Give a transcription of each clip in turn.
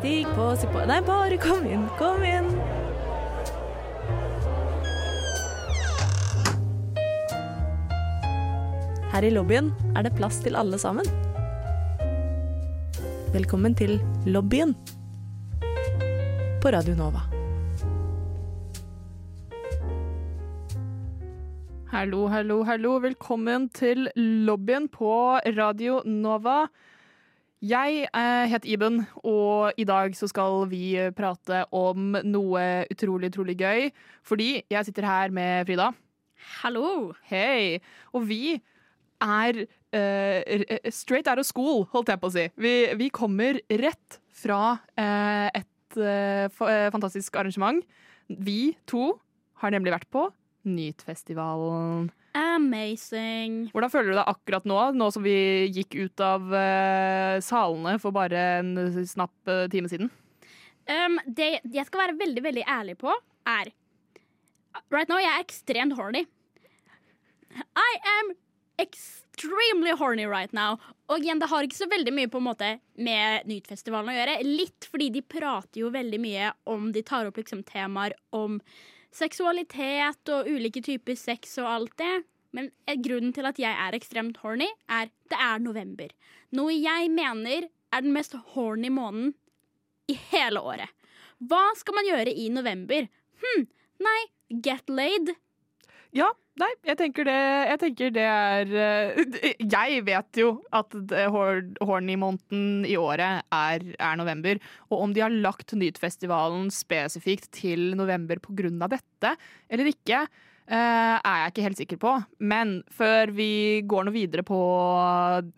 Stig på, si på Nei, bare kom inn, kom inn. Her i lobbyen er det plass til alle sammen. Velkommen til lobbyen på Radio Nova. Hallo, hallo, hallo. Velkommen til lobbyen på Radio Nova. Jeg het heter Iben, og i dag så skal vi prate om noe utrolig, utrolig gøy. Fordi jeg sitter her med Frida. Hallo! Hei! Og vi er uh, straight out of school, holdt jeg på å si. Vi, vi kommer rett fra uh, et uh, eh, fantastisk arrangement. Vi to har nemlig vært på Nytfestivalen. Amazing. Hvordan føler du deg akkurat nå, nå som vi gikk ut av uh, salene for bare en snapp uh, time siden? Um, det jeg skal være veldig, veldig ærlig på, er Right now, jeg er ekstremt horny. I am extremely horny right now. Og igjen, det har ikke så veldig mye på en måte med Nytfestivalen å gjøre. Litt fordi de prater jo veldig mye om De tar opp liksom temaer om seksualitet og ulike typer sex og alt det. Men grunnen til at jeg er ekstremt horny, er det er november. Noe jeg mener er den mest horny måneden i hele året. Hva skal man gjøre i november? Hm, nei, get laid. Ja, nei, jeg tenker det, jeg tenker det er eh, Jeg vet jo at horny-måneden i året er, er november. Og om de har lagt Nytfestivalen spesifikt til november pga. dette eller ikke, eh, er jeg ikke helt sikker på. Men før vi går noe videre på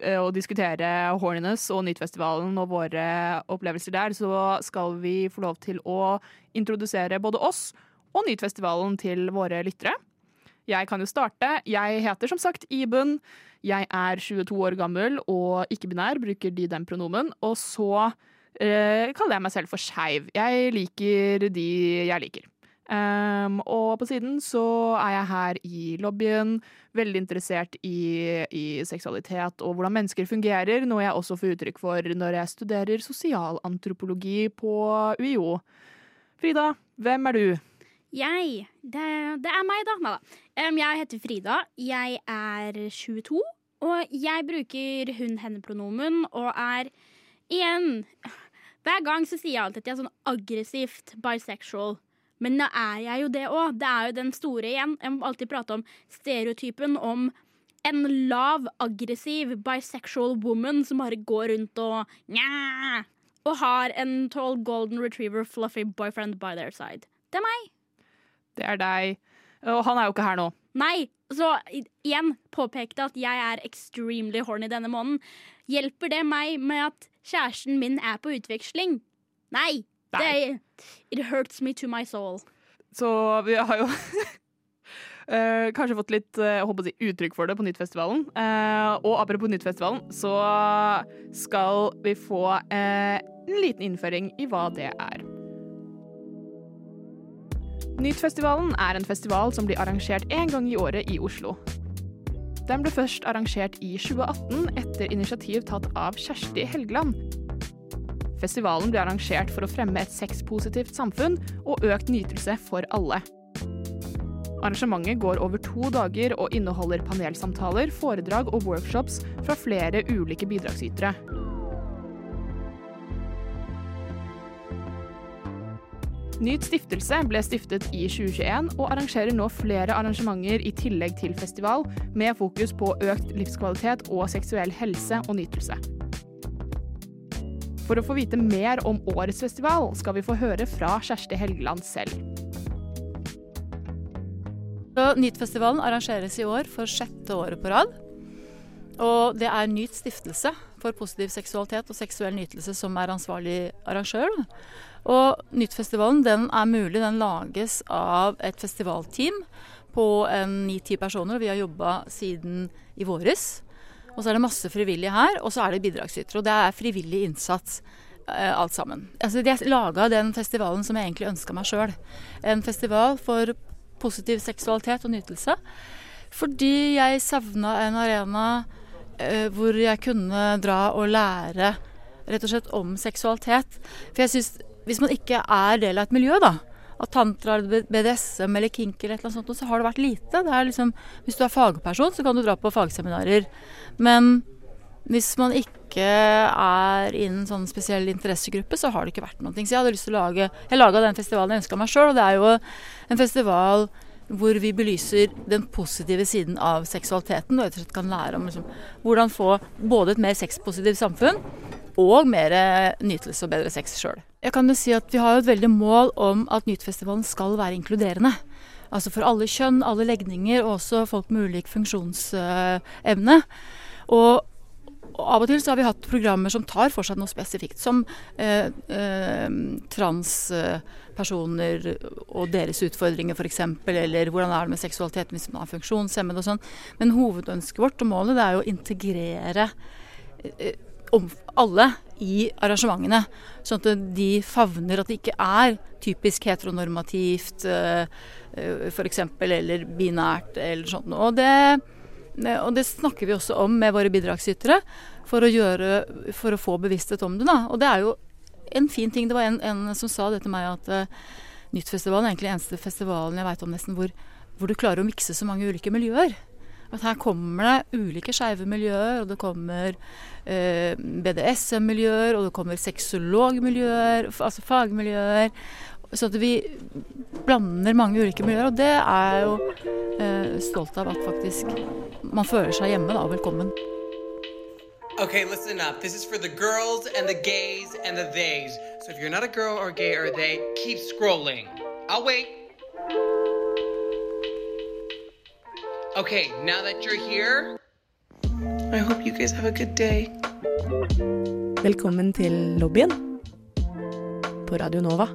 eh, å diskutere horniness og Nytfestivalen og våre opplevelser der, så skal vi få lov til å introdusere både oss og Nytfestivalen til våre lyttere. Jeg kan jo starte. Jeg heter som sagt Iben. Jeg er 22 år gammel og ikke-binær, bruker de den pronomen. Og så eh, kaller jeg meg selv for skeiv. Jeg liker de jeg liker. Um, og på siden så er jeg her i lobbyen, veldig interessert i, i seksualitet og hvordan mennesker fungerer, noe jeg også får uttrykk for når jeg studerer sosialantropologi på UiO. Frida, hvem er du? Jeg Det, det er meg, da. Neida. Um, jeg heter Frida. Jeg er 22. Og jeg bruker hun-henne-pronomen og er igjen Hver gang så sier jeg alltid at jeg er sånn aggressivt bisexual. Men nå er jeg jo det òg. Det er jo den store igjen. Jeg må alltid prate om stereotypen om en lav, aggressiv bisexual woman som bare går rundt og Nja! Og har en tall golden retriever fluffy boyfriend by their side. Det er meg. Det er deg. Og han er jo ikke her nå. Nei, så igjen påpekte at jeg er extremely horny denne måneden. Hjelper det meg med at kjæresten min er på utveksling? Nei. Det, it hurts me to my soul. Så vi har jo Uh, kanskje fått litt uh, si, uttrykk for det på Nyttfestivalen. Uh, og apropos Nyttfestivalen, så skal vi få en liten innføring i hva det er. Nyttfestivalen er en festival som blir arrangert én gang i året i Oslo. Den ble først arrangert i 2018 etter initiativ tatt av Kjersti Helgeland. Festivalen ble arrangert for å fremme et sexpositivt samfunn og økt nytelse for alle. Arrangementet går over to dager og inneholder panelsamtaler, foredrag og workshops fra flere ulike bidragsytere. Nyt stiftelse ble stiftet i 2021 og arrangerer nå flere arrangementer i tillegg til festival, med fokus på økt livskvalitet og seksuell helse og nytelse. For å få vite mer om årets festival, skal vi få høre fra Kjersti Helgeland selv. NYT-festivalen arrangeres i år for sjette året på rad. Og det er Nyt stiftelse for positiv seksualitet og seksuell nytelse som er ansvarlig arrangør. Og Nyttfestivalen den er mulig, den lages av et festivalteam på ni-ti personer. Vi har jobba siden i våres. Og så er det masse frivillige her, og så er det bidragsytere. Og det er frivillig innsats. eh, alt sammen. Altså, jeg laga den festivalen som jeg egentlig ønska meg sjøl. En festival for positiv seksualitet og nytelse. Fordi jeg savna en arena eh, hvor jeg kunne dra og lære rett og slett om seksualitet. For jeg synes, hvis man ikke er del av et miljø, da, av tantra BDSM eller kink eller et eller annet sånt, så har det vært lite. Det liksom, hvis du er fagperson, så kan du dra på fagseminarer. Men hvis man ikke er i en sånn spesiell interessegruppe, så har det ikke vært noe. Så jeg hadde lyst til å lage Jeg laga den festivalen jeg ønska meg sjøl, og det er jo en festival hvor vi belyser den positive siden av seksualiteten. Og rett kan lære om liksom, hvordan få både et mer sexpositivt samfunn og mer nytelse og bedre sex sjøl. Jeg kan jo si at Vi har et veldig mål om at Nytfestivalen skal være inkluderende. Altså for alle kjønn, alle legninger, og også folk med ulik funksjonsevne. Og og av og til så har vi hatt programmer som tar for seg noe spesifikt, som eh, eh, transpersoner og deres utfordringer f.eks., eller hvordan er det med seksualitet hvis man er funksjonshemmet og sånn. Men hovedønsket vårt og målet det er jo å integrere eh, om alle i arrangementene. Sånn at de favner at det ikke er typisk heteronormativt uh, uh, f.eks. eller binært eller sånn. Og det, og det snakker vi også om med våre bidragsytere for å, gjøre, for å få bevissthet om det. Da. Og det er jo en fin ting. Det var en, en som sa det til meg at uh, Nyttfestivalen er egentlig den eneste festivalen jeg veit om nesten hvor, hvor du klarer å mikse så mange ulike miljøer. At her kommer det ulike skeive miljøer, og det kommer eh, BDSM-miljøer, og det kommer sexologmiljøer, altså fagmiljøer. Så at vi blander mange ulike miljøer, og det er jeg jo eh, stolt av at faktisk man føler seg hjemme da, og velkommen. Okay, listen up. This is for the girls and the gays and the theys. So if you're not a girl or gay or they, keep scrolling. I'll wait. Okay, now that you're here, I hope you guys have a good day. Velkommen til lobbyen på Radio Nova.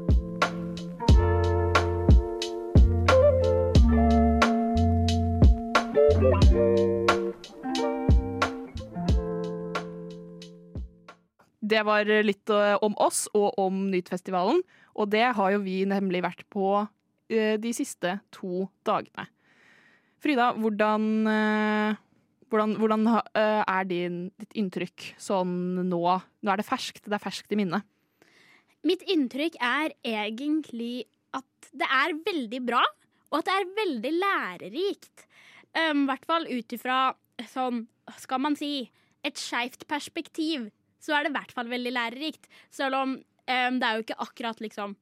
Det var litt eh, om oss og om Nytfestivalen, og det har jo vi nemlig vært på eh, de siste to dagene. Frida, hvordan, eh, hvordan, hvordan er din, ditt inntrykk sånn nå? Nå er det ferskt, det er ferskt i minnet. Mitt inntrykk er egentlig at det er veldig bra, og at det er veldig lærerikt. I um, hvert fall ut ifra sånn, skal man si, et skeivt perspektiv, så er det i hvert fall veldig lærerikt. Selv om um, det er jo ikke akkurat liksom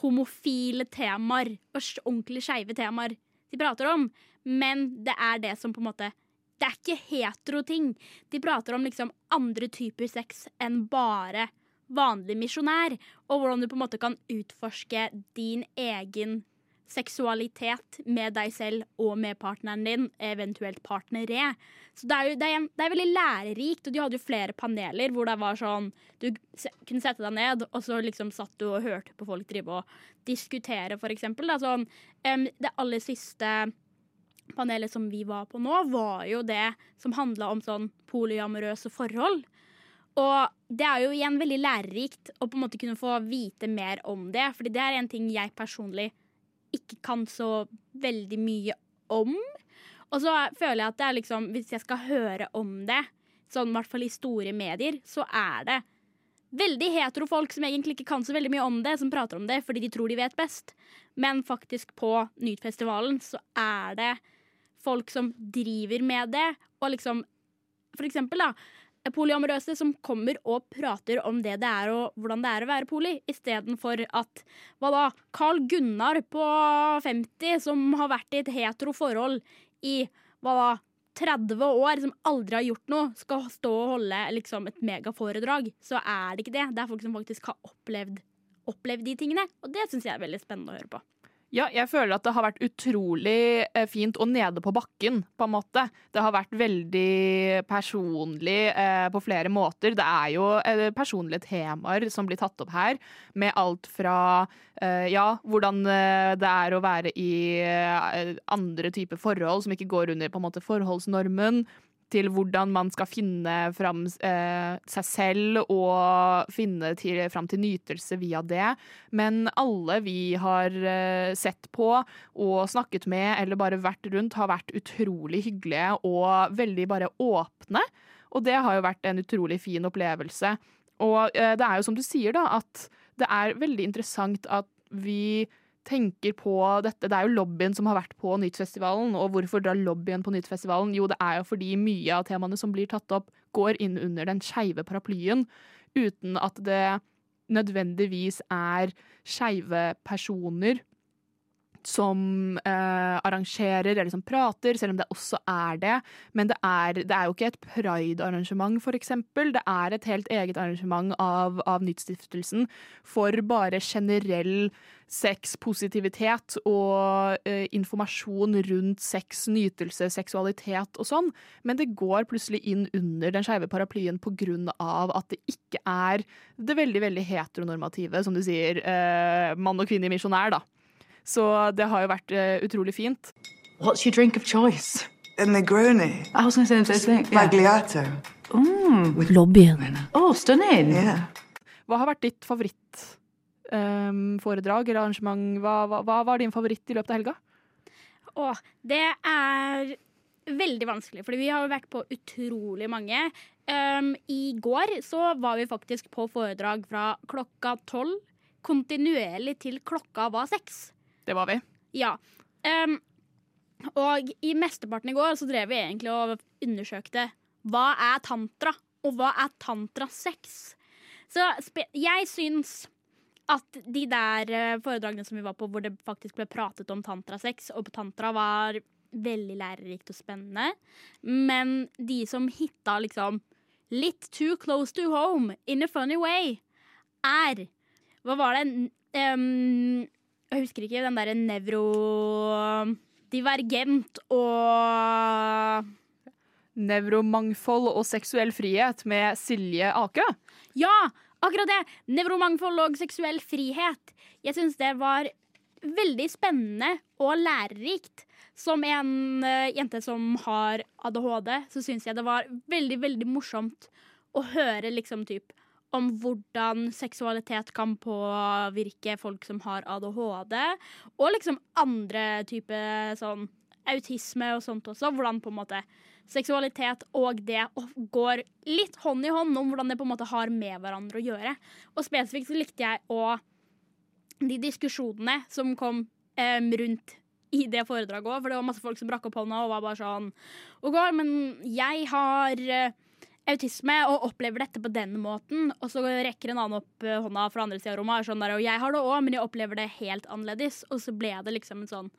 homofile temaer og ordentlig skeive temaer de prater om, men det er det som på en måte Det er ikke hetero-ting. De prater om liksom andre typer sex enn bare vanlig misjonær, og hvordan du på en måte kan utforske din egen seksualitet med deg selv og med partneren din, eventuelt partnere. Så det er jo det er, det er veldig lærerikt, og de hadde jo flere paneler hvor det var sånn Du kunne sette deg ned, og så liksom satt du og hørte på folk drive og diskutere, for eksempel. Da. Sånn, um, det aller siste panelet som vi var på nå, var jo det som handla om sånn polyamorøse forhold. Og det er jo igjen veldig lærerikt å på en måte kunne få vite mer om det, fordi det er en ting jeg personlig ikke kan så veldig mye om. Og så føler jeg at det er liksom, hvis jeg skal høre om det, sånn i hvert fall i store medier, så er det veldig hetero folk som egentlig ikke kan så veldig mye om det, som prater om det fordi de tror de vet best. Men faktisk på Nytfestivalen så er det folk som driver med det, og liksom For eksempel, da polyamorøse som kommer og prater om det det er og hvordan det er å være poli, istedenfor at hva da, Carl Gunnar på 50 som har vært i et hetero forhold i hva da, 30 år, som aldri har gjort noe, skal stå og holde liksom, et megaforedrag, så er det ikke det. Det er folk som faktisk har opplevd, opplevd de tingene, og det syns jeg er veldig spennende å høre på. Ja, jeg føler at det har vært utrolig eh, fint og nede på bakken, på en måte. Det har vært veldig personlig eh, på flere måter. Det er jo eh, personlige temaer som blir tatt opp her, med alt fra eh, ja, hvordan eh, det er å være i eh, andre typer forhold som ikke går under på en måte forholdsnormen til hvordan man skal finne fram eh, seg selv og finne til, fram til nytelse via det. Men alle vi har eh, sett på og snakket med eller bare vært rundt, har vært utrolig hyggelige og veldig bare åpne. Og det har jo vært en utrolig fin opplevelse. og eh, det er jo som du sier, da, at det er veldig interessant at vi tenker på dette. Det er jo lobbyen som har vært på Nyttfestivalen, og hvorfor drar lobbyen på Nyttfestivalen? Jo, det er jo fordi mye av temaene som blir tatt opp, går inn under den skeive paraplyen, uten at det nødvendigvis er skeive personer som eh, arrangerer eller som prater, selv om det også er det. Men det er, det er jo ikke et pride-arrangement, for eksempel. Det er et helt eget arrangement av, av Nyttstiftelsen for bare generell sex, positivitet og eh, informasjon rundt sex, nytelse, seksualitet og sånn. Men det går plutselig inn under den skeive paraplyen på grunn av at det ikke er det veldig, veldig heteronormative, som du sier, eh, mann og kvinne misjonær, da. Så det har jo vært eh, utrolig fint. What's your drink of choice? A Negroni. I was going to say the same thing. Magliato. Lobbyen. Oh, stunning. Yeah. Hva har vært ditt favorittforedrag eller arrangement? Hva, hva, hva var din favoritt i løpet av helga? Å, det er veldig vanskelig, fordi vi har vært på utrolig mange. Um, I går så var vi faktisk på foredrag fra klokka tolv kontinuerlig til klokka var seks. Det var vi. Ja. Um, og i mesteparten i går så drev vi egentlig og undersøkte hva er tantra, og hva er tantrasex. Så jeg syns at de der eh, foredragene som vi var på, hvor det faktisk ble pratet om tantrasex, og på tantra var veldig lærerikt og spennende. Men de som hitta liksom litt too close to home in a funny way, er Hva var det? Um, jeg husker ikke. Den derre nevrodivergent og Nevromangfold og seksuell frihet med Silje Ake. Ja, akkurat det! Nevromangfold og seksuell frihet. Jeg syns det var veldig spennende og lærerikt. Som en eh, jente som har ADHD, så syns jeg det var veldig, veldig morsomt å høre liksom typ om hvordan seksualitet kan påvirke folk som har ADHD, og liksom andre typer sånn autisme og sånt også. Hvordan på en måte seksualitet og det går litt hånd i hånd om hvordan det på en måte har med hverandre å gjøre. Og spesifikt så likte jeg òg de diskusjonene som kom em, rundt i det foredraget òg, for det var masse folk som brakk opp hånda og var bare sånn OK, men jeg har eh, autisme og opplever dette på den måten. Og så rekker en annen opp eh, hånda fra andre sida av rommet og sånn der, og jeg har det òg, men jeg opplever det helt annerledes. Og så ble det liksom en sånn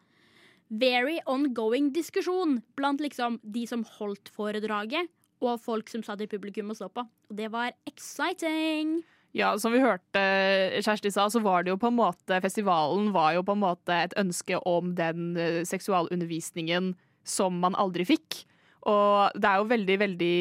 very ongoing diskusjon blant liksom de som holdt foredraget, og folk som satt i publikum og så på. Og det var exciting. Ja, som vi hørte Kjersti sa, så var det jo på en måte Festivalen var jo på en måte et ønske om den eh, seksualundervisningen som man aldri fikk. Og det er jo veldig, veldig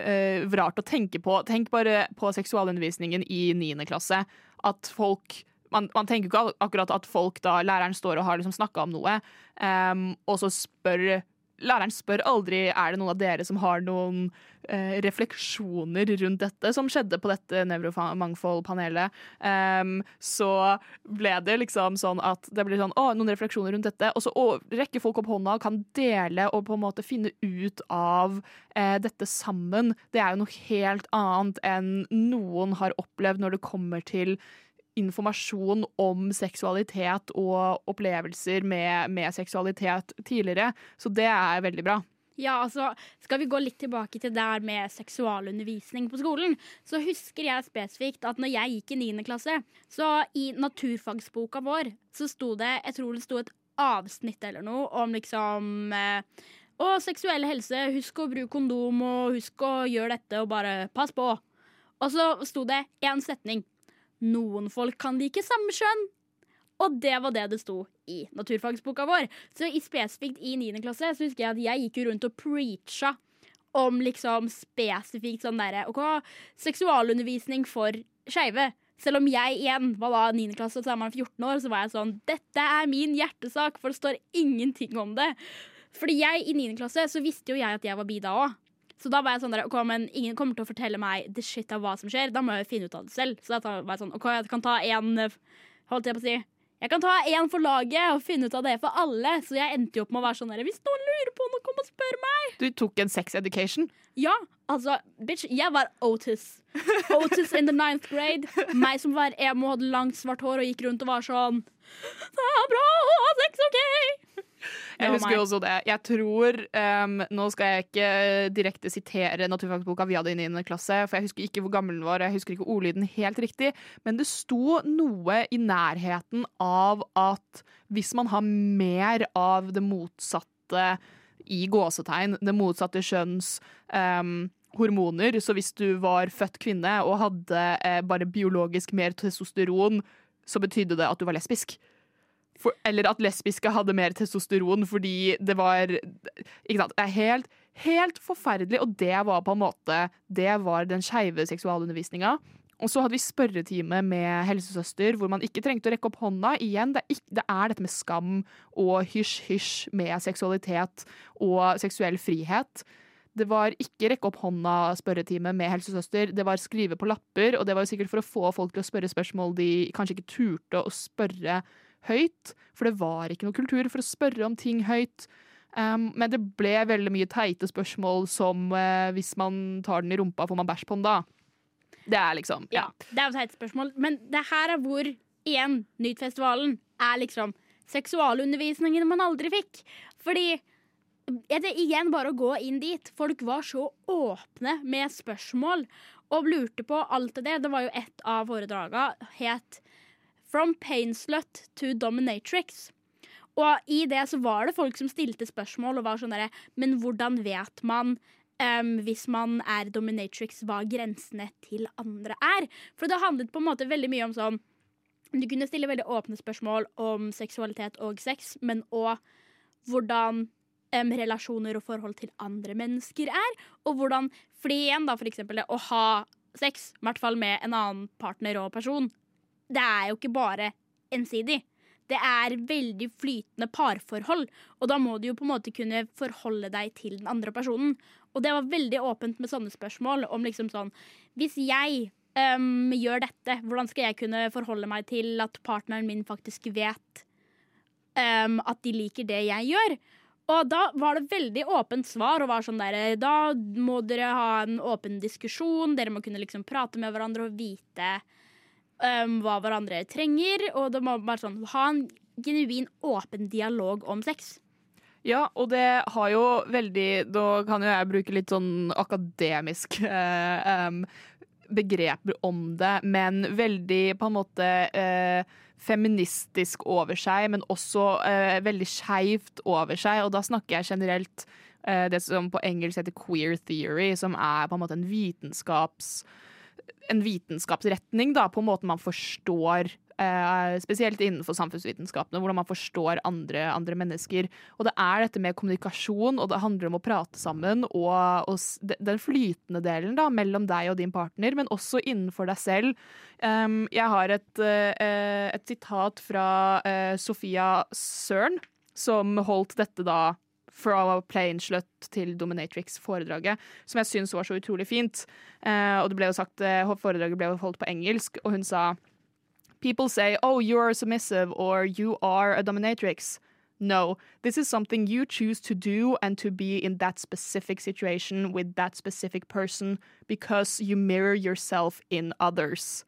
eh, rart å tenke på. Tenk bare på seksualundervisningen i 9. klasse. At folk man, man tenker ikke akkurat at folk da læreren står og har liksom snakka om noe, um, og så spør Læreren spør aldri er det noen av dere som har noen eh, refleksjoner rundt dette, som skjedde på dette nevromangfoldpanelet. Um, så ble det liksom sånn at det blir sånn, å, noen refleksjoner rundt dette, og så å, rekker folk opp hånda og kan dele og på en måte finne ut av eh, dette sammen. Det er jo noe helt annet enn noen har opplevd når det kommer til informasjon om seksualitet og opplevelser med, med seksualitet tidligere. Så det er veldig bra. Ja, altså, Skal vi gå litt tilbake til det her med seksualundervisning på skolen, så husker jeg spesifikt at når jeg gikk i 9. klasse, så i naturfagsboka vår så sto det Jeg tror det sto et avsnitt eller noe om liksom eh, Å, seksuell helse, husk å bruke kondom, og husk å gjøre dette, og bare pass på. Og så sto det én setning. Noen folk kan like samme kjønn. Og det var det det sto i naturfagsboka vår. Så i spesifikt i 9. klasse så husker jeg at jeg gikk jo rundt og preacha om liksom spesifikt sånn derre OK, seksualundervisning for skeive. Selv om jeg igjen var da 9. klasse, og så er man 14 år, så var jeg sånn Dette er min hjertesak, for det står ingenting om det. Fordi jeg i 9. klasse så visste jo jeg at jeg var bi da òg. Så da var jeg sånn der, ok, men ingen kommer til å fortelle meg the shit av hva som skjer. Da må jeg finne ut av det selv. Så da var jeg sånn, ok, jeg kan ta en, holdt jeg på å si, Jeg kan ta én for laget og finne ut av det for alle. Så jeg endte jo opp med å være sånn der Hvis noen lurer på noe, kom og spør meg. Du tok en sex education. Ja, altså, bitch, jeg var Otis. Otis in the ninth grade. Meg som var emo, hadde langt, svart hår og gikk rundt og var sånn Det er bra å ha sex, OK? Jeg husker jo også det. Jeg tror um, Nå skal jeg ikke direkte sitere naturfagsboka vi hadde i 9. klasse, for jeg husker ikke hvor gammel den var, jeg husker ikke ordlyden helt riktig, men det sto noe i nærheten av at hvis man har mer av det motsatte i gåsetegn, det motsatte kjønns um, hormoner, så hvis du var født kvinne og hadde eh, bare biologisk mer testosteron, så betydde det at du var lesbisk. For, eller at lesbiske hadde mer testosteron fordi det var Ikke sant. Det er helt, helt forferdelig, og det var på en måte Det var den skeive seksualundervisninga. Og så hadde vi spørretime med helsesøster hvor man ikke trengte å rekke opp hånda. Igjen, det er, ikke, det er dette med skam og hysj-hysj med seksualitet og seksuell frihet. Det var ikke rekke opp hånda-spørretime med helsesøster. Det var skrive på lapper, og det var sikkert for å få folk til å spørre spørsmål de kanskje ikke turte å spørre høyt. For det var ikke noe kultur for å spørre om ting høyt. Um, men det ble veldig mye teite spørsmål som uh, hvis man tar den i rumpa, får man bæsj på den da. Det er liksom Ja, ja. det er jo teite spørsmål. Men det her er hvor, igjen, Nytfestivalen er liksom seksualundervisningen man aldri fikk. Fordi er det igjen bare å gå inn dit. Folk var så åpne med spørsmål og lurte på alt det. Det var jo et av foredragene het From Painslut to Dominatrix. Og i det så var det folk som stilte spørsmål og var sånn derre Men hvordan vet man um, hvis man er dominatrix, hva grensene til andre er? For det handlet på en måte veldig mye om sånn Du kunne stille veldig åpne spørsmål om seksualitet og sex, men òg hvordan um, relasjoner og forhold til andre mennesker er. Og hvordan Fordi igjen, da, for eksempel det å ha sex, i hvert fall med en annen partner og person, det er jo ikke bare ensidig. Det er veldig flytende parforhold, og da må du jo på en måte kunne forholde deg til den andre personen. Og det var veldig åpent med sånne spørsmål om liksom sånn Hvis jeg um, gjør dette, hvordan skal jeg kunne forholde meg til at partneren min faktisk vet um, at de liker det jeg gjør? Og da var det veldig åpent svar og var sånn der Da må dere ha en åpen diskusjon, dere må kunne liksom prate med hverandre og vite um, hva hverandre trenger. Og det må være sånn ha en genuin åpen dialog om sex. Ja, og det har jo veldig Da kan jo jeg bruke litt sånn akademisk uh, um, begreper om det, men veldig på en måte eh, feministisk over seg, men også eh, veldig skeivt over seg. Og da snakker jeg generelt eh, det som på engelsk heter queer theory, som er på en måte en vitenskaps en vitenskapsretning da, på måten man forstår eh, Spesielt innenfor samfunnsvitenskapene, hvordan man forstår andre, andre mennesker. Og det er dette med kommunikasjon, og det handler om å prate sammen. Og, og den flytende delen da, mellom deg og din partner, men også innenfor deg selv. Um, jeg har et, uh, et sitat fra uh, Sofia Søren, som holdt dette da fra Plainsløtt til Dominatrix-foredraget, som jeg syns var så utrolig fint. Eh, og det ble jo sagt, eh, Foredraget ble holdt på engelsk, og hun sa People say, oh, you are submissive, or you are a dominatrix. No, this is something you choose to do and to be in that specific situation with that specific person because you mirror yourself in others.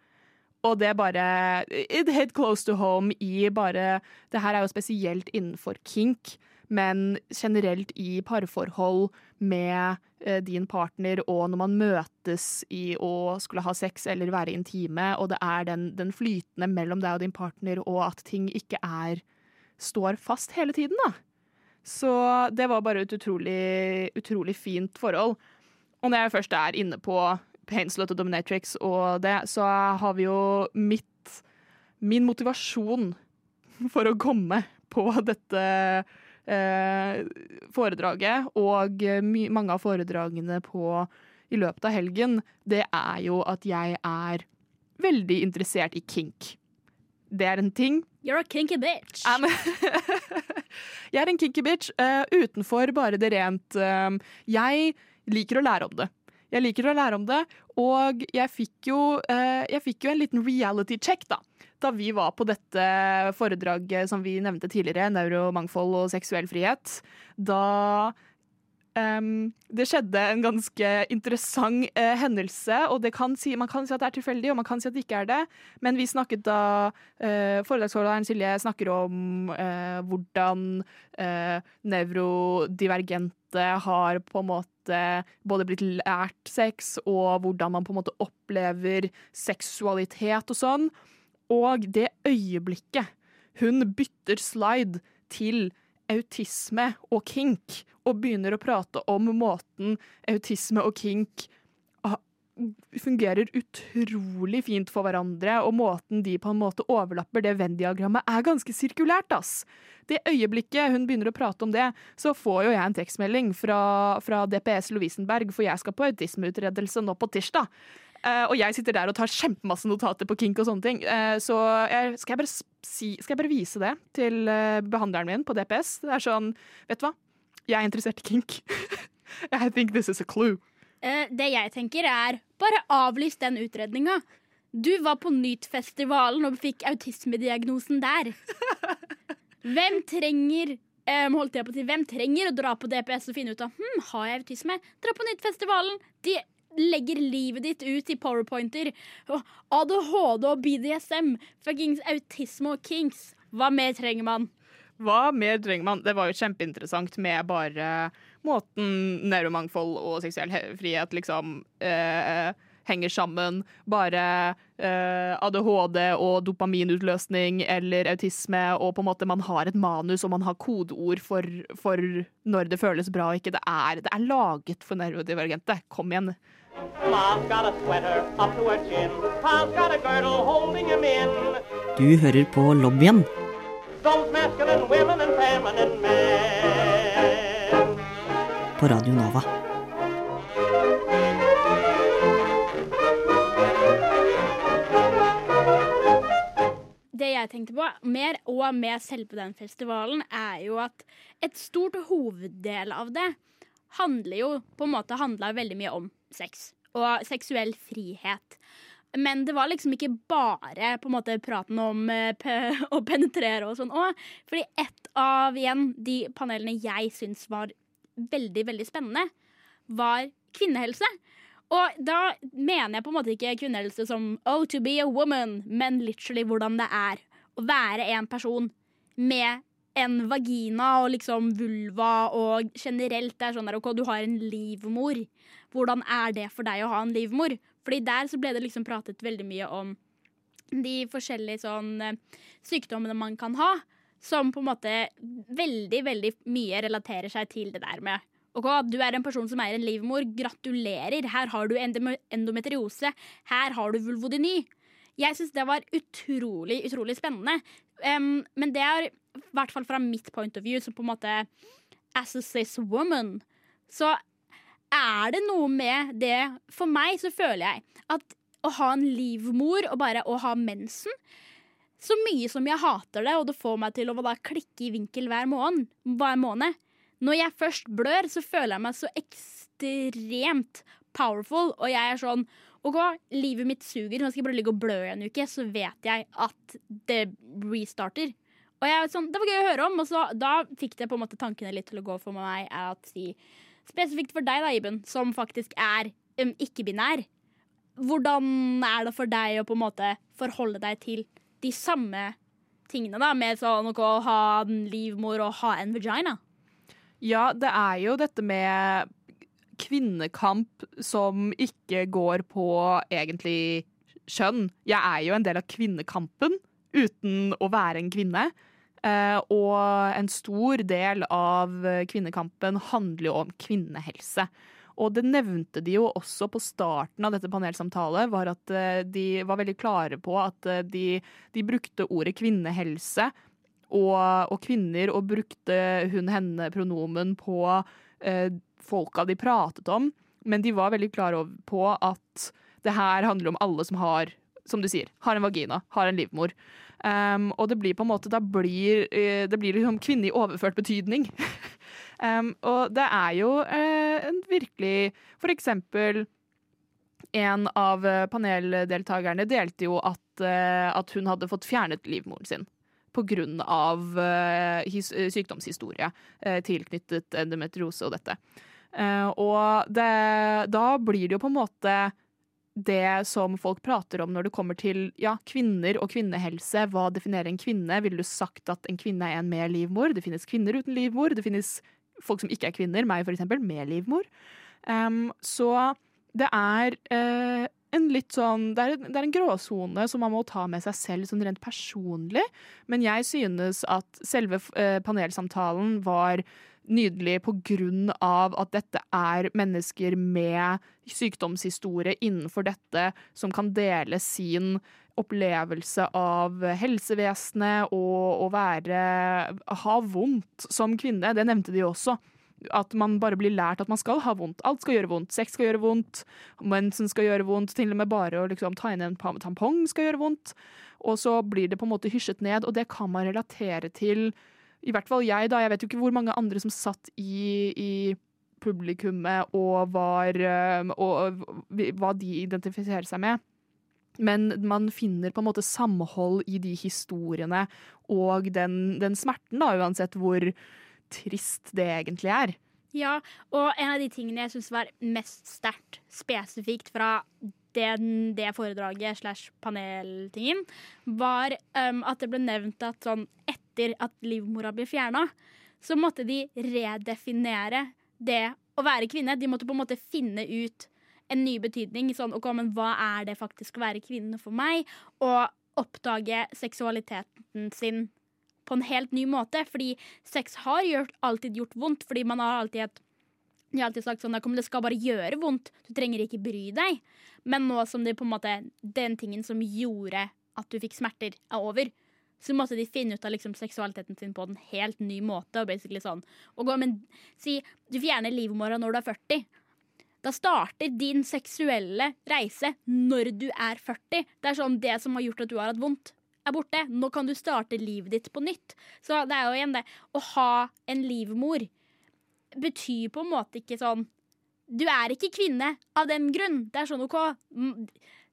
Og det er bare It hit close to home i bare Det her er jo spesielt innenfor kink, men generelt i parforhold med eh, din partner, og når man møtes i å skulle ha sex eller være intime, og det er den, den flytende mellom deg og din partner, og at ting ikke er står fast hele tiden, da. Så det var bare et utrolig, utrolig fint forhold. Og når jeg først er inne på Painslot og Dominatrix og det, så har vi jo mitt Min motivasjon for å komme på dette foredraget, og mange av foredragene på, i løpet av helgen, det er jo at jeg er veldig interessert i kink. Det er en ting. You're a kinky bitch. I'm- jeg er en kinky bitch uh, utenfor bare det rent uh, Jeg liker å lære om det. Jeg liker å lære om det, og jeg fikk jo, uh, jeg fikk jo en liten reality check, da. Da vi var på dette foredraget som vi nevnte tidligere, neuromangfold og seksuell frihet, da um, det skjedde en ganske interessant uh, hendelse, og kan si, man kan si at det er tilfeldig, og man kan si at det ikke er det. Men vi snakket da uh, Foredragsholderen Silje snakker om uh, hvordan uh, nevrodivergente har på en måte både blitt lært sex, og hvordan man på en måte opplever seksualitet og sånn. Og det øyeblikket hun bytter slide til autisme og kink, og begynner å prate om måten autisme og kink fungerer utrolig fint for hverandre, og måten de på en måte overlapper det Venn-diagrammet, er ganske sirkulært, ass. Det øyeblikket hun begynner å prate om det, så får jo jeg en tekstmelding fra, fra DPS Lovisenberg, for jeg skal på autismeutredelse nå på tirsdag. Eh, og jeg sitter der og tar kjempemasse notater på kink og sånne ting. Eh, så jeg, skal, jeg bare si, skal jeg bare vise det til eh, behandleren min på DPS? Det er sånn, vet du hva? Jeg er interessert i kink. I think this is a clue. Det jeg tenker er, bare avlys den utredninga. Du var på Nytfestivalen og fikk autismediagnosen der. Hvem trenger um, holdt jeg på å si, Hvem trenger å dra på DPS og finne ut av hm, har jeg autisme? Dra på Nytfestivalen. De legger livet ditt ut i powerpointer. ADHD og BDSM. Fuckings autisme og kinks. Hva mer trenger man? Hva mer trenger man? Det var jo kjempeinteressant med bare måten neuromangfold og seksuell frihet liksom eh, henger sammen. Bare eh, ADHD og dopaminutløsning eller autisme, og på en måte man har et manus og man har kodeord for, for når det føles bra og ikke. Det er, det er laget for neurodivergente. Kom igjen. Mom's got a sweater up to her chin. Pa's got a girdle holding him in. Du hører på lobbyen på Radio Nova. Det jeg tenkte på mer, og med selve den festivalen, er jo at et stort hoveddel av det handler jo på en måte handla veldig mye om sex og seksuell frihet. Men det var liksom ikke bare på en måte praten om eh, å penetrere og sånn òg. Fordi ett av igjen de panelene jeg syns var veldig, veldig spennende, var kvinnehelse. Og da mener jeg på en måte ikke kvinnehelse som oh, to be a woman, men literally hvordan det er å være en person med en vagina og liksom vulva og generelt det er sånn der, ok, du har en livmor. Hvordan er det for deg å ha en livmor? Fordi der så ble det liksom pratet veldig mye om de forskjellige sånn eh, sykdommene man kan ha, som på en måte veldig, veldig mye relaterer seg til det der med Ok, du er en person som eier en livmor. Gratulerer. Her har du endometriose. Her har du vulvodyny. Jeg syns det var utrolig, utrolig spennende. Um, men det er i hvert fall fra mitt point of view, som på en måte as a cis woman, så er det noe med det For meg så føler jeg at å ha en livmor og bare å ha mensen Så mye som jeg hater det, og det får meg til å klikke i vinkel hver måned, hver måned Når jeg først blør, så føler jeg meg så ekstremt powerful, og jeg er sånn OK, livet mitt suger, nå skal jeg bare ligge og blø i en uke, så vet jeg at det restarter. Og jeg, sånn, Det var gøy å høre om, og så, da fikk det på en måte tankene litt til å gå for meg. er at si, Spesifikt for deg, da, Iben, som faktisk er um, ikke-binær. Hvordan er det for deg å på en måte forholde deg til de samme tingene, da, med sånn å ha en livmor og ha en vagina? Ja, det er jo dette med kvinnekamp som ikke går på egentlig kjønn. Jeg er jo en del av kvinnekampen uten å være en kvinne. Eh, og en stor del av kvinnekampen handler jo om kvinnehelse. Og det nevnte de jo også på starten av dette panelsamtalet, var at eh, de var veldig klare på at eh, de, de brukte ordet kvinnehelse og, og kvinner, og brukte hun-henne-pronomen på eh, folka de pratet om. Men de var veldig klare på at det her handler om alle som har, som du sier, har en vagina, har en livmor. Um, og det blir på en måte Da blir eh, det blir liksom kvinne i overført betydning. um, og det er jo uh, en virkelig For eksempel en av eh, paneldeltakerne delte jo at, uh, at hun hadde fått fjernet livmoren sin på his, eh, sykdomshistorie uh, tilknyttet endometriose og dette. Uh, og det, da blir det jo på en måte det som folk prater om når det kommer til ja, kvinner og kvinnehelse. Hva definerer en kvinne? Ville du sagt at en kvinne er en med livmor? Det finnes kvinner uten livmor. Det finnes folk som ikke er kvinner, meg eksempel, med livmor. Um, så det er uh, en litt sånn Det er, det er en gråsone som man må ta med seg selv sånn rent personlig. Men jeg synes at selve uh, panelsamtalen var nydelig på grunn av at dette er mennesker med sykdomshistorie innenfor dette, som kan dele sin opplevelse av helsevesenet og å være ha vondt som kvinne. Det nevnte de også. At man bare blir lært at man skal ha vondt. Alt skal gjøre vondt. Sex skal gjøre vondt. Mensen skal gjøre vondt. Til og med bare å liksom, ta inn en tampong skal gjøre vondt. Og så blir det på en måte hysjet ned, og det kan man relatere til i hvert fall jeg, da. Jeg vet jo ikke hvor mange andre som satt i, i publikummet og var og, Og hva de identifiserer seg med. Men man finner på en måte samhold i de historiene og den, den smerten, da, uansett hvor trist det egentlig er. Ja, og en av de tingene jeg syns var mest sterkt spesifikt fra den, det foredraget slash paneltingen, var um, at det ble nevnt at sånn etter at livmora ble fjerna, så måtte de redefinere det å være kvinne. De måtte på en måte finne ut en ny betydning. Sånn, ok, men hva er det faktisk å være kvinne for meg? Og oppdage seksualiteten sin på en helt ny måte. Fordi sex har gjort, alltid gjort vondt, fordi man har alltid et jeg har alltid sagt sånn, det skal bare gjøre vondt. Du trenger ikke bry deg. Men nå som det på en måte den tingen som gjorde at du fikk smerter, er over, så måtte de finne ut av liksom seksualiteten sin på en helt ny måte. Og basically sånn og gå, men Si du fjerner livmora når du er 40. Da starter din seksuelle reise når du er 40. Det er sånn det som har gjort at du har hatt vondt, er borte. Nå kan du starte livet ditt på nytt. Så det er jo igjen det. Å ha en livmor betyr på en måte ikke sånn Du er ikke kvinne av den grunn. Det er sånn OK.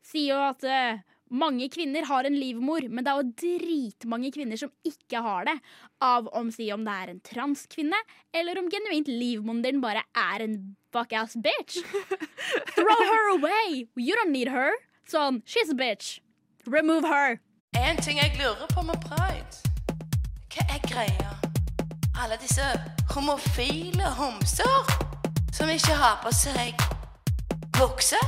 Sier jo at eh, mange kvinner har en livmor, men det er jo dritmange kvinner som ikke har det. Av om, si, om det er en transkvinne, eller om genuint livmoren din bare er en fuck-ass bitch. Throw her away! You don't need her. Sånn, she's a bitch. Remove her. En ting jeg lurer på med pride. Hva er greia? Alle disse homofile homser som ikke har på seg bukse,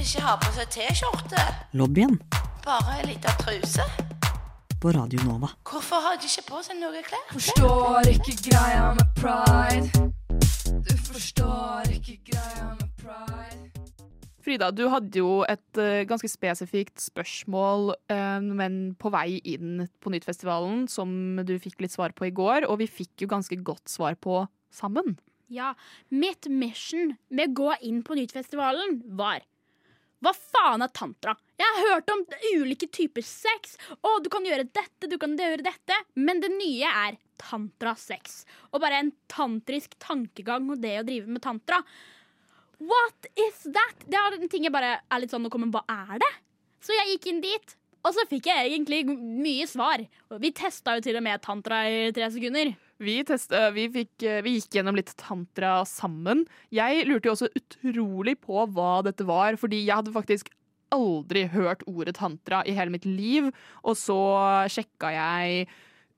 som ikke har på seg T-skjorte, Lobbyen bare ei lita truse. på Radio Nova. Hvorfor har de ikke på seg noe klær? Forstår ikke greia med pride. Du forstår ikke greia med pride. Frida, du hadde jo et eh, ganske spesifikt spørsmål, eh, men på vei inn på Nyttfestivalen, som du fikk litt svar på i går, og vi fikk jo ganske godt svar på sammen. Ja, mitt mission med å gå inn på Nyttfestivalen var Hva faen er tantra? Jeg har hørt om ulike typer sex. Å, du kan gjøre dette, du kan gjøre dette. Men det nye er tantrasex. Og bare en tantrisk tankegang og det å drive med tantra. What is that? Det er en ting jeg bare er litt sånn Nå kommer, hva er det? Så jeg gikk inn dit, og så fikk jeg egentlig mye svar. Vi testa jo til og med tantra i tre sekunder. Vi, test, eh, vi, fikk, eh, vi gikk gjennom litt tantra sammen. Jeg lurte jo også utrolig på hva dette var, fordi jeg hadde faktisk aldri hørt ordet tantra i hele mitt liv. Og så sjekka jeg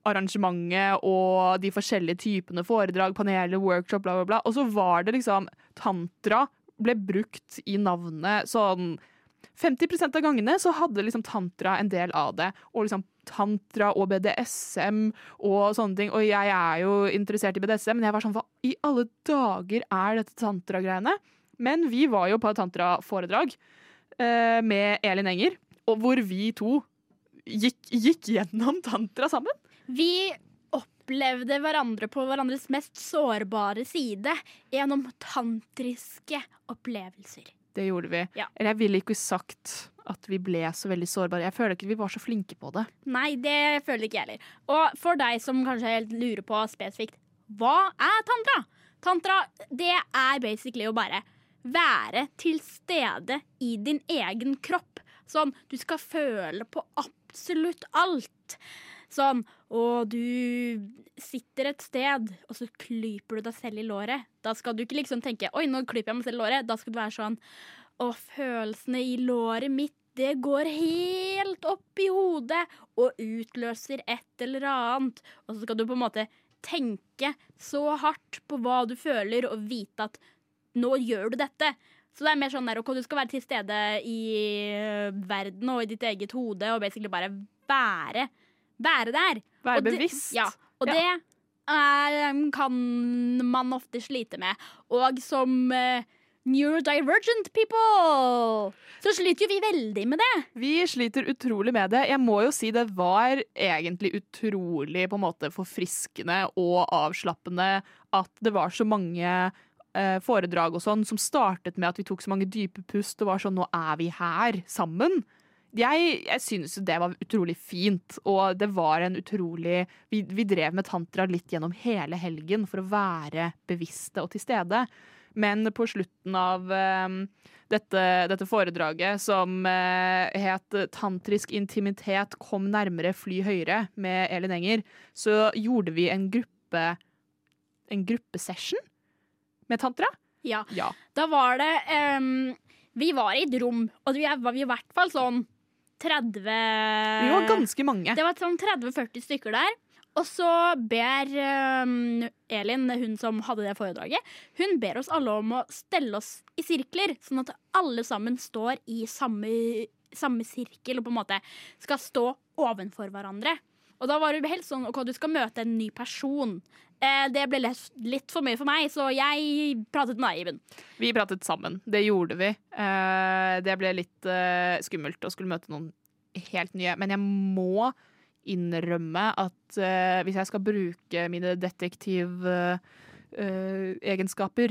arrangementet og de forskjellige typene foredrag, paneler, workshop, bla, bla, bla. Og så var det liksom Tantra ble brukt i navnet sånn 50% av gangene så hadde liksom tantra en del av det. Og liksom tantra og BDSM og sånne ting. Og jeg er jo interessert i BDSM, men jeg var sånn hva i alle dager er dette tantra-greiene? Men vi var jo på et tantraforedrag eh, med Elin Enger, og hvor vi to gikk, gikk gjennom tantra sammen. Vi opplevde hverandre på hverandres mest sårbare side gjennom tantriske opplevelser. Det gjorde vi. Ja. Eller jeg ville ikke sagt at vi ble så veldig sårbare. Jeg føler ikke vi var så flinke på det. Nei, det føler ikke jeg heller. Og for deg som kanskje helt lurer på spesifikt, hva er tantra? Tantra, det er basically å bare være til stede i din egen kropp. Sånn, du skal føle på absolutt alt. Sånn, og du sitter et sted, og så klyper du deg selv i låret. Da skal du ikke liksom tenke 'oi, nå klyper jeg meg selv i låret'. Da skal du være sånn 'å, følelsene i låret mitt, det går helt opp i hodet' og utløser et eller annet. Og så skal du på en måte tenke så hardt på hva du føler, og vite at nå gjør du dette. Så det er mer sånn der, ok, du skal være til stede i øh, verden og i ditt eget hode, og basically bare være, være der. Være det- bevisst. Ja, og Ja. det er, kan man ofte slite med. Og som uh, neurodivergent people så sliter jo vi veldig med det. Vi sliter utrolig med det. Jeg må jo si det var egentlig utrolig på en måte forfriskende og avslappende at det var så mange eh, foredrag og sånn som startet med at vi tok så mange dype pust og var sånn nå er vi her sammen. Jeg, jeg synes jo det var utrolig fint, og det var en utrolig vi, vi drev med tantra litt gjennom hele helgen for å være bevisste og til stede. Men på slutten av eh, dette, dette foredraget, som uh, het 'Tantrisk intimitet kom nærmere, fly høyere' med Elin Enger, så gjorde vi en gruppe en gruppesession med tantra. Ja. Ja. Da var det um Vi var i et rom, og vi var i hvert fall sånn 30 Vi var ganske mange. Det var sånn 30-40 stykker der. Og så ber ehm, Elin, hun som hadde det foredraget, hun ber oss alle om å stelle oss i sirkler, sånn at alle sammen står i samme, samme sirkel og på en måte skal stå ovenfor hverandre. Og da var det helt sånn OK, du skal møte en ny person. Eh, det ble litt, for mye for meg, så jeg pratet med deg, Iben. Vi pratet sammen. Det gjorde vi. Eh, det ble litt eh, skummelt å skulle møte noen helt nye. Men jeg må innrømme at hvis jeg skal bruke mine detektivegenskaper,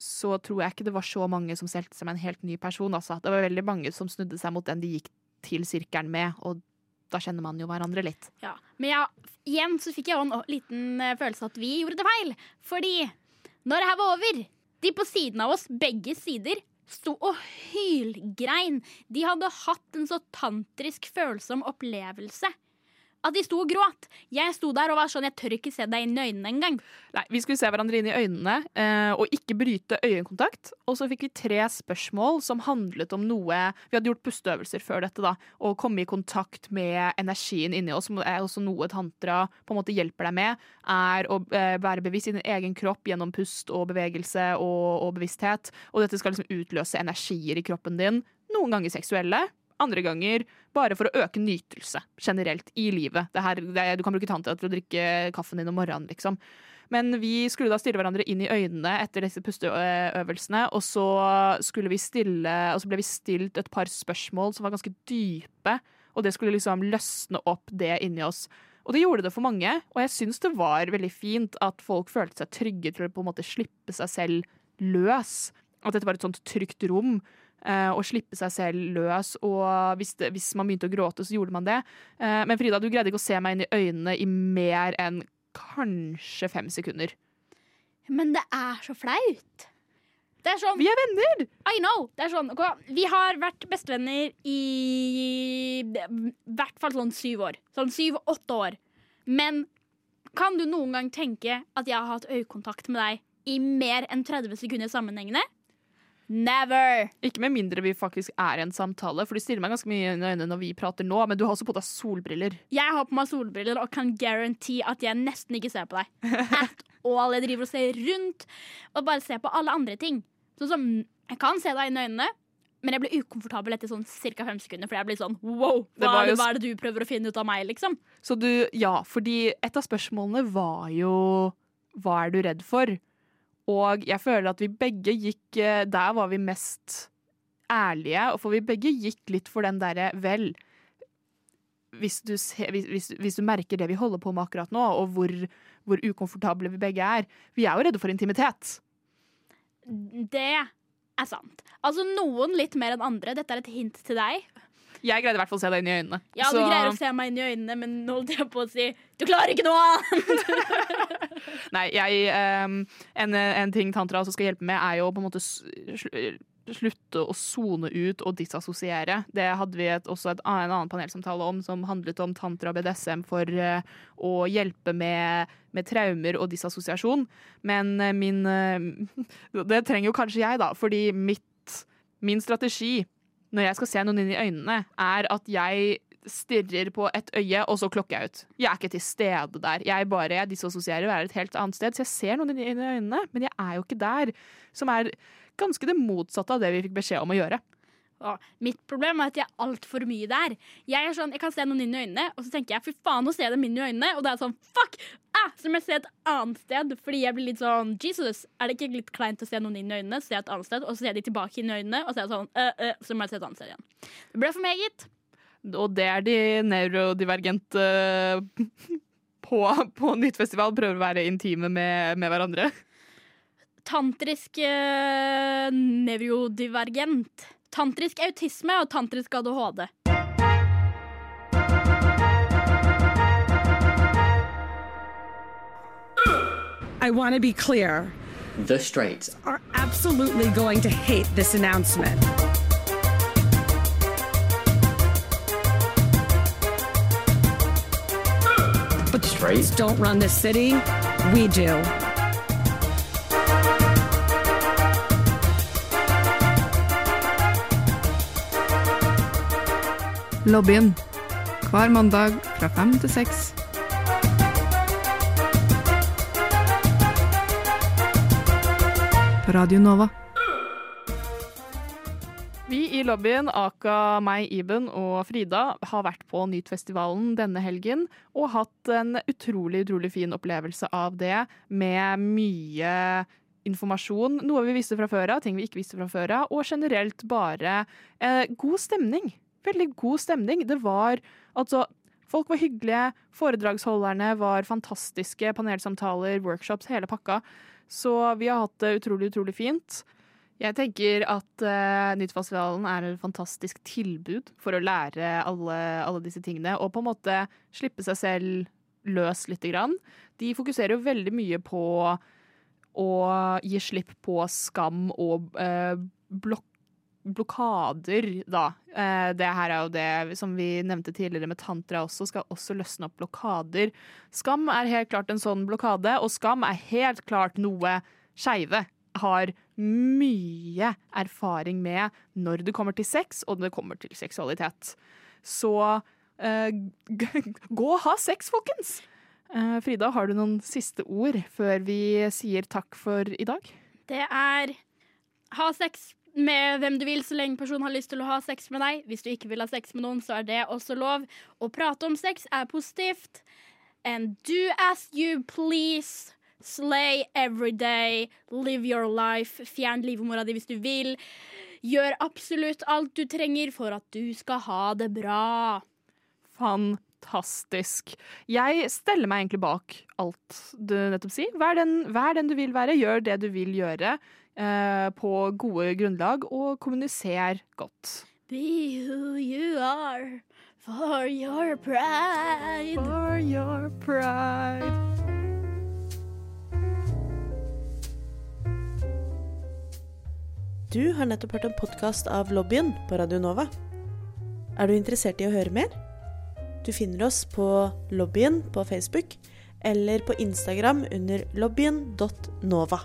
så tror jeg ikke det var så mange som stelte seg med en helt ny person. Altså. Det var veldig mange som snudde seg mot den de gikk til sirkelen med, og da kjenner man jo hverandre litt. Ja, Men ja, igjen så fikk jeg en liten eh, følelse at vi gjorde det feil. Fordi når det her var over, de på siden av oss, begge sider, sto og hylgrein. De hadde hatt en så tantrisk følsom opplevelse. At de sto og gråt. Jeg sto der og var sånn, jeg tør ikke se deg inn i øynene engang. Nei, Vi skulle se hverandre inn i øynene eh, og ikke bryte øyekontakt. Og så fikk vi tre spørsmål som handlet om noe Vi hadde gjort pusteøvelser før dette. da Å komme i kontakt med energien inni oss, som er også noe tantra på en måte hjelper deg med. Er å eh, være bevisst i din egen kropp gjennom pust og bevegelse og, og bevissthet. Og dette skal liksom utløse energier i kroppen din. Noen ganger seksuelle, andre ganger bare for å øke nytelse generelt i livet. Her, det, du kan bruke tantra til å drikke kaffen din om morgenen, liksom. Men vi skulle da stirre hverandre inn i øynene etter disse pusteøvelsene, og så vi stille Og så ble vi stilt et par spørsmål som var ganske dype, og det skulle liksom løsne opp det inni oss. Og det gjorde det for mange, og jeg syns det var veldig fint at folk følte seg trygge til å på en måte slippe seg selv løs. At dette var et sånt trygt rom. Eh, Å slippe seg selv løs. Og hvis, det, hvis man begynte å gråte, så gjorde man det. Eh, Men Frida, du greide ikke å se meg inn i øynene i mer enn kanskje fem sekunder. Men det er så flaut. Det er sånn Vi er venner! I know. Det sånn, okay, Vi har vært bestevenner i i hvert fall sånn syv år. Sånn syv-åtte år. Men kan du noen gang tenke at jeg har hatt øyekontakt med deg i mer enn 30 sekunder sammenhengende? Never! Ikke med mindre vi faktisk er i en samtale, for du stiller meg ganske mye i øynene når vi prater nå, men du har også på deg solbriller. Jeg har på meg solbriller og kan guarantee at jeg nesten ikke ser på deg. At all. Jeg driver og ser rundt og bare ser på alle andre ting. Sånn som Jeg kan se deg inn i øynene, men jeg blir ukomfortabel etter sånn ca. fem sekunder. For jeg blir sånn wow, hva det, jo hva er det du prøver å finne ut av meg, liksom? Så du, ja, fordi et av spørsmålene var jo Hva er du redd for? Og jeg føler at vi begge gikk eh, Der var vi mest ærlige, for vi begge gikk litt for den derre Vel, hvis du, se, hvis, hvis, hvis du merker det vi holder på med akkurat nå, og hvor, hvor ukomfortable vi begge er Vi er jo redde for intimitet. Det er sant. Altså noen litt mer enn andre. Dette er et hint til deg. Jeg greide i hvert fall å se deg inn i øynene. Ja, du Så- greier å se meg inn i øynene, men nå holdt jeg på å si du klarer ikke noe annet! Nei, jeg um, en, en ting tantra også skal hjelpe med, er jo på en måte slutte å sone ut og disassosiere. Det hadde vi et, også et, en annen panelsamtale om, som handlet om tantra BDSM for uh, å hjelpe med, med traumer og disassosiasjon. Men uh, min uh, Det trenger jo kanskje jeg, da, fordi mitt, min strategi når jeg skal se noen inn i øynene, er at jeg stirrer på et øye, og så klokker jeg ut. Jeg er ikke til stede der. Jeg bare jeg disassosierer og er et helt annet sted. Så jeg ser noen inn i øynene, men jeg er jo ikke der. Som er ganske det motsatte av det vi fikk beskjed om å gjøre. Og mitt problem er at jeg er altfor mye der. Jeg er sånn, jeg kan se noen inn i øynene, og så tenker jeg fy faen, nå ser jeg dem inn i øynene. Og det er sånn fuck! Ah! Så må jeg se et annet sted. Fordi jeg blir litt sånn Jesus, er det ikke litt kleint å se noen inn i øynene, se et annet sted, og så ser de tilbake inn i øynene, og så er jeg sånn øh, øh, Så må jeg se et annet sted igjen. Det ble for meget. Og det er de neurodivergente på, på Nyttfestival prøver å være intime med, med hverandre. Tantrisk øh, nevrodivergent. Tantrisk autisme og tantrisk ADHD. I want to be clear. The straights Are absolutely going to hate this announcement. But straights don't run this city. We do. Lobbyen. Hver mandag fra fem til seks. På Radio Nova. Vi i lobbyen, Aka, meg, Iben og Frida, har vært på Nytfestivalen denne helgen og hatt en utrolig, utrolig fin opplevelse av det, med mye informasjon, noe vi visste fra før av, ting vi ikke visste fra før av, og generelt bare eh, god stemning. Veldig god stemning. Det var altså Folk var hyggelige, foredragsholderne var fantastiske, panelsamtaler, workshops, hele pakka. Så vi har hatt det utrolig, utrolig fint. Jeg tenker at uh, Nyttfestivalen er et fantastisk tilbud for å lære alle, alle disse tingene, og på en måte slippe seg selv løs lite grann. De fokuserer jo veldig mye på å gi slipp på skam og uh, blok blokader, da. Eh, det her er jo det som vi nevnte tidligere med tantra også, skal også løsne opp blokader. Skam er helt klart en sånn blokade, og skam er helt klart noe skeive har mye erfaring med når det kommer til sex, og når det kommer til seksualitet. Så eh, gå og ha sex, folkens! Eh, Frida, har du noen siste ord før vi sier takk for i dag? Det er ha sex med hvem du vil, så lenge personen har lyst til å ha sex med deg. Hvis du ikke vil ha sex med noen, så er det også lov. Å prate om sex er positivt. And do as you please. Slay every day. Live your life. Fjern livmora di hvis du vil. Gjør absolutt alt du trenger for at du skal ha det bra. Fantastisk. Jeg steller meg egentlig bak alt du nettopp sier. Vær den, vær den du vil være, gjør det du vil gjøre på gode grunnlag, og kommunisere godt. Be who you are for your pride. For your pride. Du har nettopp hørt en podkast av Lobbyen på Radio Nova. Er du interessert i å høre mer? Du finner oss på Lobbyen på Facebook eller på Instagram under lobbyen.nova.